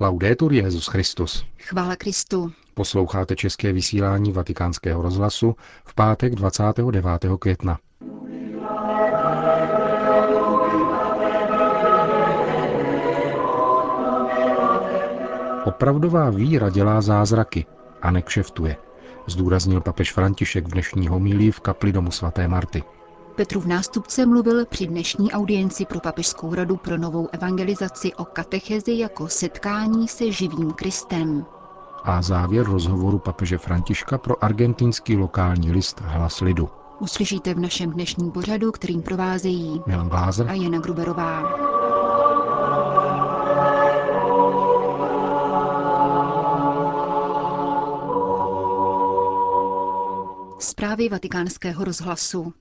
Laudetur Jezus Christus. Chvála Kristu. Posloucháte české vysílání Vatikánského rozhlasu v pátek 29. května. Opravdová víra dělá zázraky a nekšeftuje, zdůraznil papež František v dnešní homílii v kapli domu svaté Marty. Petrův nástupce mluvil při dnešní audienci pro Papežskou radu pro novou evangelizaci o katechezi jako setkání se živým Kristem. A závěr rozhovoru papeže Františka pro argentinský lokální list Hlas lidu. Uslyšíte v našem dnešním pořadu, kterým provázejí Milan Glázer a Jana Gruberová. Zprávy vatikánského rozhlasu.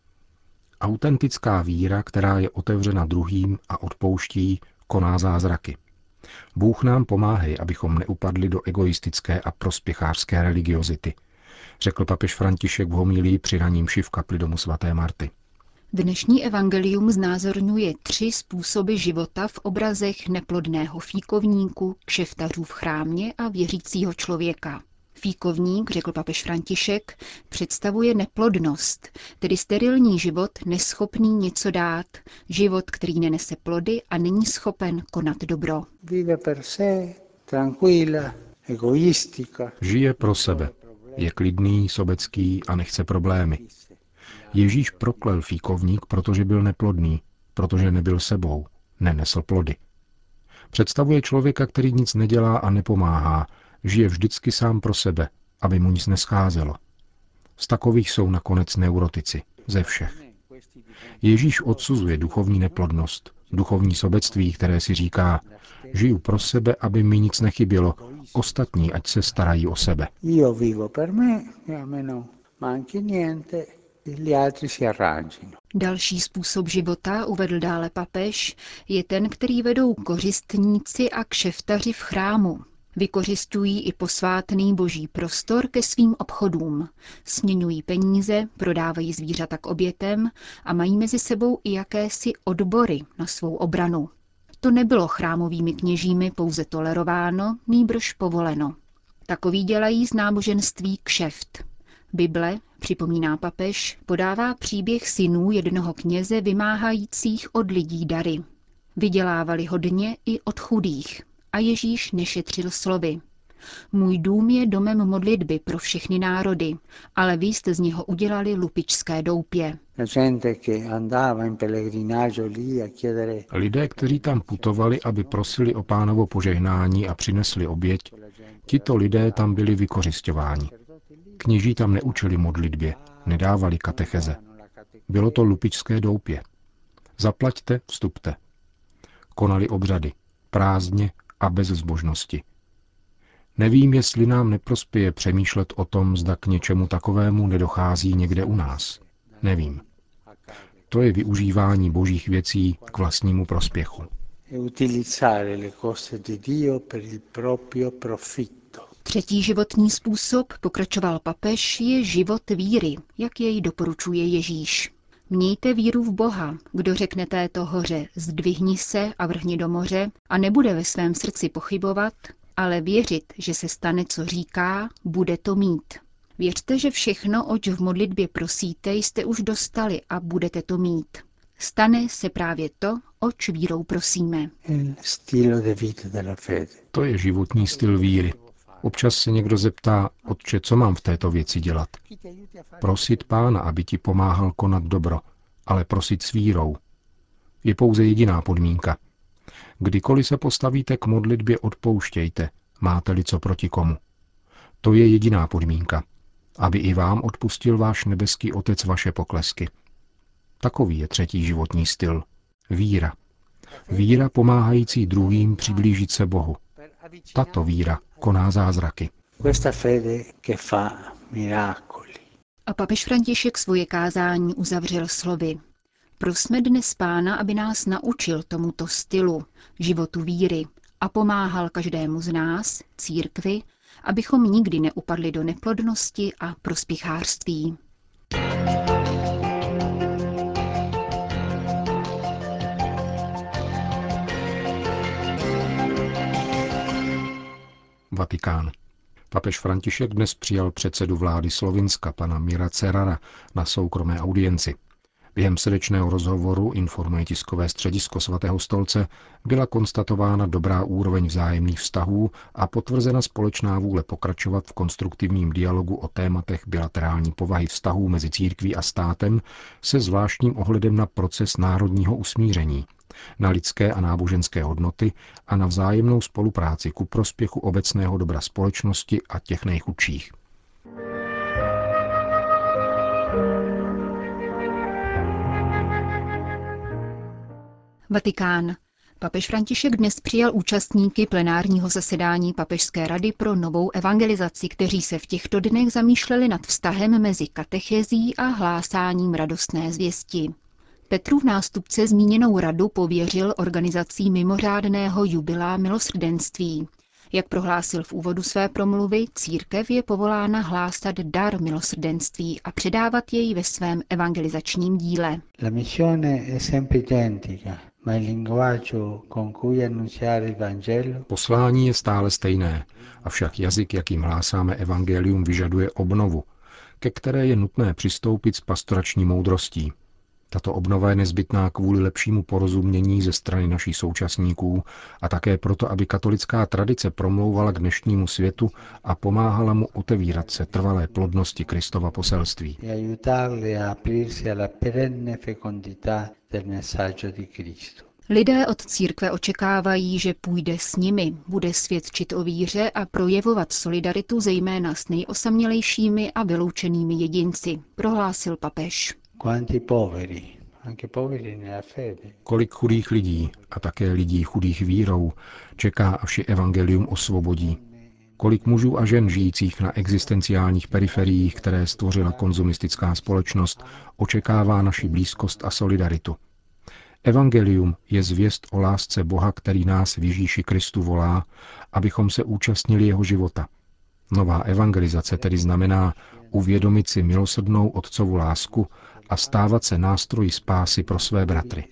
Autentická víra, která je otevřena druhým a odpouští, koná zázraky. Bůh nám pomáhej, abychom neupadli do egoistické a prospěchářské religiozity, řekl papež František v homílii při raním v kapli domu svaté Marty. Dnešní evangelium znázorňuje tři způsoby života v obrazech neplodného fíkovníku, kšeftařů v chrámě a věřícího člověka. Fíkovník, řekl papež František, představuje neplodnost, tedy sterilní život neschopný něco dát, život, který nenese plody a není schopen konat dobro. Žije pro sebe, je klidný, sobecký a nechce problémy. Ježíš proklel fíkovník, protože byl neplodný, protože nebyl sebou, nenesl plody. Představuje člověka, který nic nedělá a nepomáhá, žije vždycky sám pro sebe, aby mu nic nescházelo. Z takových jsou nakonec neurotici, ze všech. Ježíš odsuzuje duchovní neplodnost, duchovní sobectví, které si říká, žiju pro sebe, aby mi nic nechybělo, ostatní ať se starají o sebe. Další způsob života, uvedl dále papež, je ten, který vedou kořistníci a kšeftaři v chrámu, Vykořistují i posvátný boží prostor ke svým obchodům. Směňují peníze, prodávají zvířata k obětem a mají mezi sebou i jakési odbory na svou obranu. To nebylo chrámovými kněžími pouze tolerováno, nýbrž povoleno. Takový dělají z náboženství kšeft. Bible, připomíná papež, podává příběh synů jednoho kněze vymáhajících od lidí dary. Vydělávali hodně i od chudých, a Ježíš nešetřil slovy. Můj dům je domem modlitby pro všechny národy, ale vy jste z něho udělali lupičské doupě. Lidé, kteří tam putovali, aby prosili o pánovo požehnání a přinesli oběť, tito lidé tam byli vykořišťováni. Kněží tam neučili modlitbě, nedávali katecheze. Bylo to lupičské doupě. Zaplaťte, vstupte. Konali obřady, prázdně a bez zbožnosti. Nevím, jestli nám neprospěje přemýšlet o tom, zda k něčemu takovému nedochází někde u nás. Nevím. To je využívání božích věcí k vlastnímu prospěchu. Třetí životní způsob, pokračoval papež, je život víry, jak jej doporučuje Ježíš. Mějte víru v Boha. Kdo řekne této hoře, zdvihni se a vrhni do moře a nebude ve svém srdci pochybovat, ale věřit, že se stane, co říká, bude to mít. Věřte, že všechno, oč v modlitbě prosíte, jste už dostali a budete to mít. Stane se právě to, oč vírou prosíme. To je životní styl víry. Občas se někdo zeptá, otče, co mám v této věci dělat. Prosit pána, aby ti pomáhal konat dobro, ale prosit s vírou. Je pouze jediná podmínka. Kdykoliv se postavíte k modlitbě, odpouštějte, máte-li co proti komu. To je jediná podmínka, aby i vám odpustil váš nebeský otec vaše poklesky. Takový je třetí životní styl. Víra. Víra pomáhající druhým přiblížit se Bohu. Tato víra koná zázraky. A papež František svoje kázání uzavřel slovy. Prosme dnes pána, aby nás naučil tomuto stylu, životu víry a pomáhal každému z nás, církvi, abychom nikdy neupadli do neplodnosti a prospěchářství. Vatikán. Papež František dnes přijal předsedu vlády Slovinska, pana Mira Cerara, na soukromé audienci. Během srdečného rozhovoru, informuje tiskové středisko svatého stolce, byla konstatována dobrá úroveň vzájemných vztahů a potvrzena společná vůle pokračovat v konstruktivním dialogu o tématech bilaterální povahy vztahů mezi církví a státem se zvláštním ohledem na proces národního usmíření, na lidské a náboženské hodnoty a na vzájemnou spolupráci ku prospěchu obecného dobra společnosti a těch nejchudších. Vatikán. Papež František dnes přijal účastníky plenárního zasedání Papežské rady pro novou evangelizaci, kteří se v těchto dnech zamýšleli nad vztahem mezi katechezí a hlásáním radostné zvěsti. Petrův nástupce zmíněnou radu pověřil organizací mimořádného jubilá milosrdenství. Jak prohlásil v úvodu své promluvy, církev je povolána hlásat dar milosrdenství a předávat jej ve svém evangelizačním díle. La missione è sempre identica. Poslání je stále stejné, avšak jazyk, jakým hlásáme evangelium, vyžaduje obnovu, ke které je nutné přistoupit s pastorační moudrostí, tato obnova je nezbytná kvůli lepšímu porozumění ze strany našich současníků a také proto, aby katolická tradice promlouvala k dnešnímu světu a pomáhala mu otevírat se trvalé plodnosti Kristova poselství. Lidé od církve očekávají, že půjde s nimi, bude svědčit o víře a projevovat solidaritu zejména s nejosamělejšími a vyloučenými jedinci, prohlásil papež. Kolik chudých lidí a také lidí chudých vírou čeká, až je evangelium osvobodí. Kolik mužů a žen žijících na existenciálních periferiích, které stvořila konzumistická společnost, očekává naši blízkost a solidaritu. Evangelium je zvěst o lásce Boha, který nás v Ježíši Kristu volá, abychom se účastnili jeho života. Nová evangelizace tedy znamená uvědomit si milosrdnou otcovu lásku a stávat se nástroji spásy pro své bratry.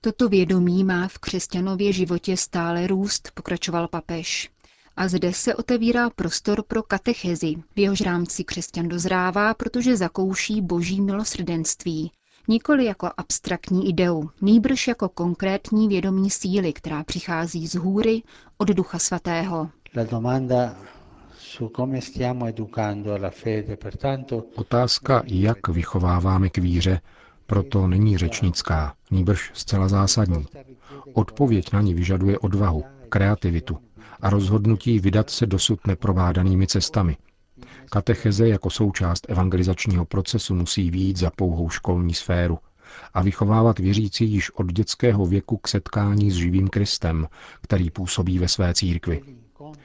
Toto vědomí má v křesťanově životě stále růst, pokračoval papež. A zde se otevírá prostor pro katechezi, v jehož rámci křesťan dozrává, protože zakouší boží milosrdenství, nikoli jako abstraktní ideu, nýbrž jako konkrétní vědomí síly, která přichází z hůry od Ducha Svatého. Otázka, jak vychováváme k víře, proto není řečnická, nýbrž zcela zásadní. Odpověď na ní vyžaduje odvahu, kreativitu a rozhodnutí vydat se dosud neprovádanými cestami. Katecheze jako součást evangelizačního procesu musí výjít za pouhou školní sféru a vychovávat věřící již od dětského věku k setkání s živým Kristem, který působí ve své církvi.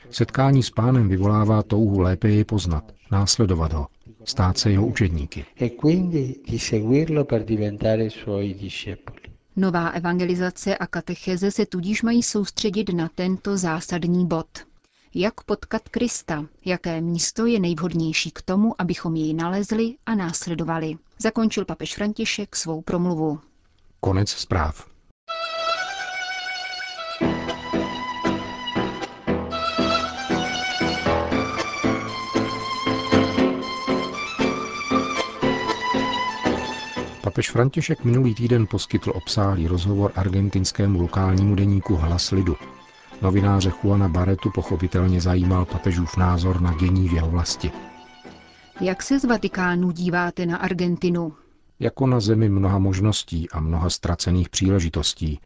Setkání s pánem vyvolává touhu lépe jej poznat, následovat ho, stát se jeho učedníky. E Nová evangelizace a katecheze se tudíž mají soustředit na tento zásadní bod. Jak potkat Krista, jaké místo je nejvhodnější k tomu, abychom jej nalezli a následovali. Zakončil papež František svou promluvu. Konec zpráv. Papež František minulý týden poskytl obsáhlý rozhovor argentinskému lokálnímu deníku Hlas lidu. Novináře Juana Baretu pochopitelně zajímal papežův názor na dění v jeho vlasti. Jak se z Vatikánu díváte na Argentinu? Jako na zemi mnoha možností a mnoha ztracených příležitostí,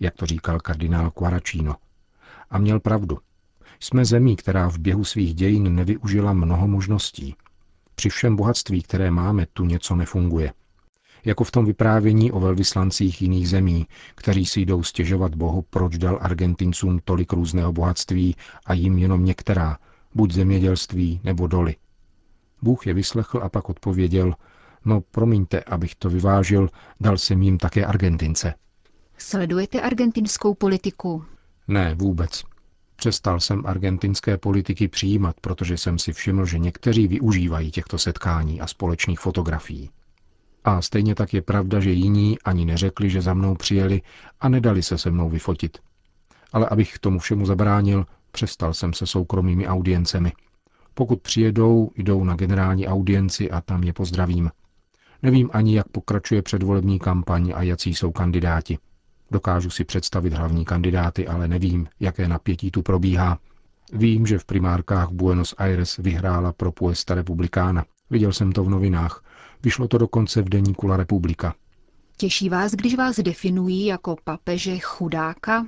jak to říkal kardinál Quaracino. A měl pravdu. Jsme zemí, která v běhu svých dějin nevyužila mnoho možností. Při všem bohatství, které máme, tu něco nefunguje jako v tom vyprávění o velvyslancích jiných zemí, kteří si jdou stěžovat Bohu, proč dal Argentincům tolik různého bohatství a jim jenom některá, buď zemědělství nebo doly. Bůh je vyslechl a pak odpověděl, no promiňte, abych to vyvážil, dal jsem jim také Argentince. Sledujete argentinskou politiku? Ne, vůbec. Přestal jsem argentinské politiky přijímat, protože jsem si všiml, že někteří využívají těchto setkání a společných fotografií. A stejně tak je pravda, že jiní ani neřekli, že za mnou přijeli a nedali se se mnou vyfotit. Ale abych tomu všemu zabránil, přestal jsem se soukromými audiencemi. Pokud přijedou, jdou na generální audienci a tam je pozdravím. Nevím ani, jak pokračuje předvolební kampaň a jací jsou kandidáti. Dokážu si představit hlavní kandidáty, ale nevím, jaké napětí tu probíhá. Vím, že v primárkách Buenos Aires vyhrála pro Puesta Republicana. Viděl jsem to v novinách. Vyšlo to dokonce v deníku La Republika. Těší vás, když vás definují jako papeže chudáka?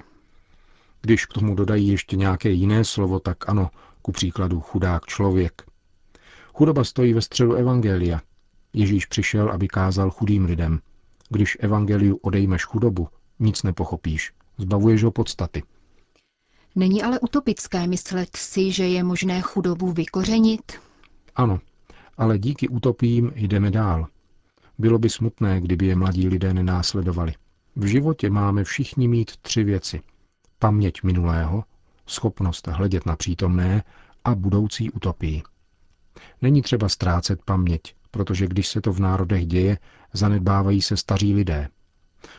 Když k tomu dodají ještě nějaké jiné slovo, tak ano, ku příkladu chudák člověk. Chudoba stojí ve středu evangelia. Ježíš přišel, aby kázal chudým lidem. Když evangeliu odejmeš chudobu, nic nepochopíš. Zbavuješ ho podstaty. Není ale utopické myslet si, že je možné chudobu vykořenit? Ano, ale díky utopím jdeme dál. Bylo by smutné, kdyby je mladí lidé nenásledovali. V životě máme všichni mít tři věci. Paměť minulého, schopnost hledět na přítomné a budoucí utopii. Není třeba ztrácet paměť, protože když se to v národech děje, zanedbávají se staří lidé.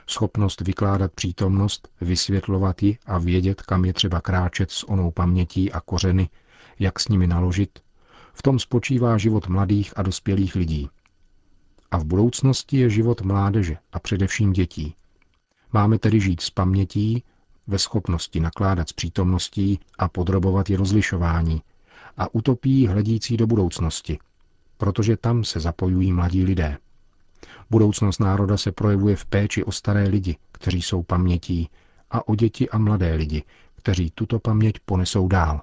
Schopnost vykládat přítomnost, vysvětlovat ji a vědět, kam je třeba kráčet s onou pamětí a kořeny, jak s nimi naložit, v tom spočívá život mladých a dospělých lidí. A v budoucnosti je život mládeže a především dětí. Máme tedy žít s pamětí, ve schopnosti nakládat s přítomností a podrobovat je rozlišování a utopí hledící do budoucnosti, protože tam se zapojují mladí lidé. Budoucnost národa se projevuje v péči o staré lidi, kteří jsou pamětí, a o děti a mladé lidi, kteří tuto paměť ponesou dál.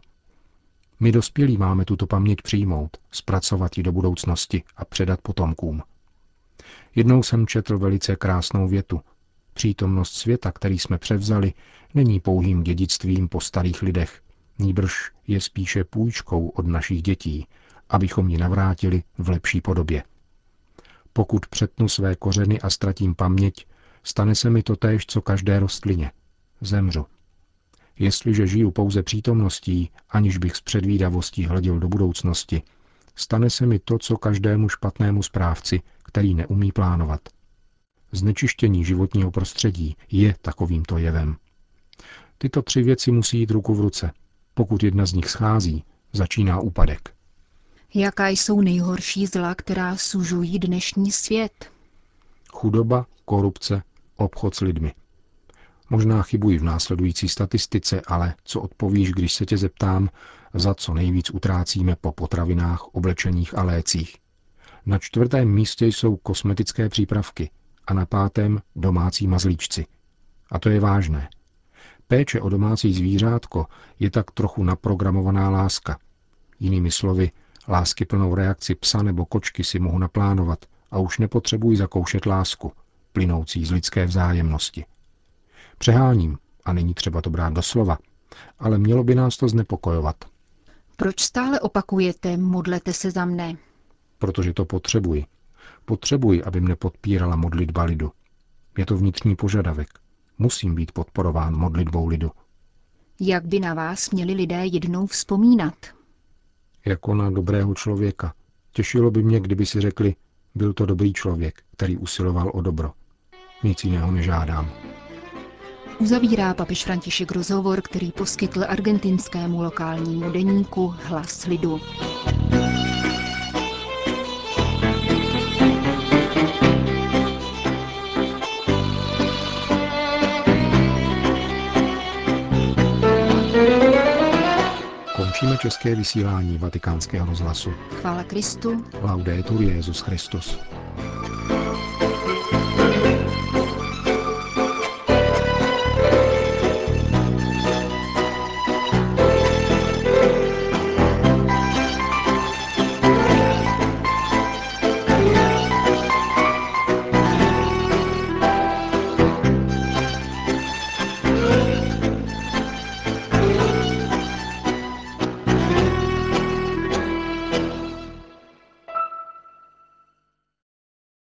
My dospělí máme tuto paměť přijmout, zpracovat ji do budoucnosti a předat potomkům. Jednou jsem četl velice krásnou větu. Přítomnost světa, který jsme převzali, není pouhým dědictvím po starých lidech, nýbrž je spíše půjčkou od našich dětí, abychom ji navrátili v lepší podobě. Pokud přetnu své kořeny a ztratím paměť, stane se mi to též, co každé rostlině. Zemřu. Jestliže žiju pouze přítomností, aniž bych s předvídavostí hleděl do budoucnosti, stane se mi to, co každému špatnému správci, který neumí plánovat. Znečištění životního prostředí je takovýmto jevem. Tyto tři věci musí jít ruku v ruce. Pokud jedna z nich schází, začíná úpadek. Jaká jsou nejhorší zla, která sužují dnešní svět? Chudoba, korupce, obchod s lidmi. Možná chybuji v následující statistice, ale co odpovíš, když se tě zeptám, za co nejvíc utrácíme po potravinách, oblečeních a lécích? Na čtvrtém místě jsou kosmetické přípravky a na pátém domácí mazlíčci. A to je vážné. Péče o domácí zvířátko je tak trochu naprogramovaná láska. Jinými slovy, lásky plnou reakci psa nebo kočky si mohu naplánovat a už nepotřebuji zakoušet lásku, plynoucí z lidské vzájemnosti. Přeháním a není třeba to brát do slova, ale mělo by nás to znepokojovat. Proč stále opakujete modlete se za mne? Protože to potřebuji. Potřebuji, aby mne podpírala modlitba lidu. Je to vnitřní požadavek. Musím být podporován modlitbou lidu. Jak by na vás měli lidé jednou vzpomínat? Jako na dobrého člověka. Těšilo by mě, kdyby si řekli, byl to dobrý člověk, který usiloval o dobro. Nic jiného nežádám. Uzavírá papež František rozhovor, který poskytl argentinskému lokálnímu deníku Hlas lidu. Končíme české vysílání vatikánského rozhlasu. Chvála Kristu. Laudetur Jezus Christus.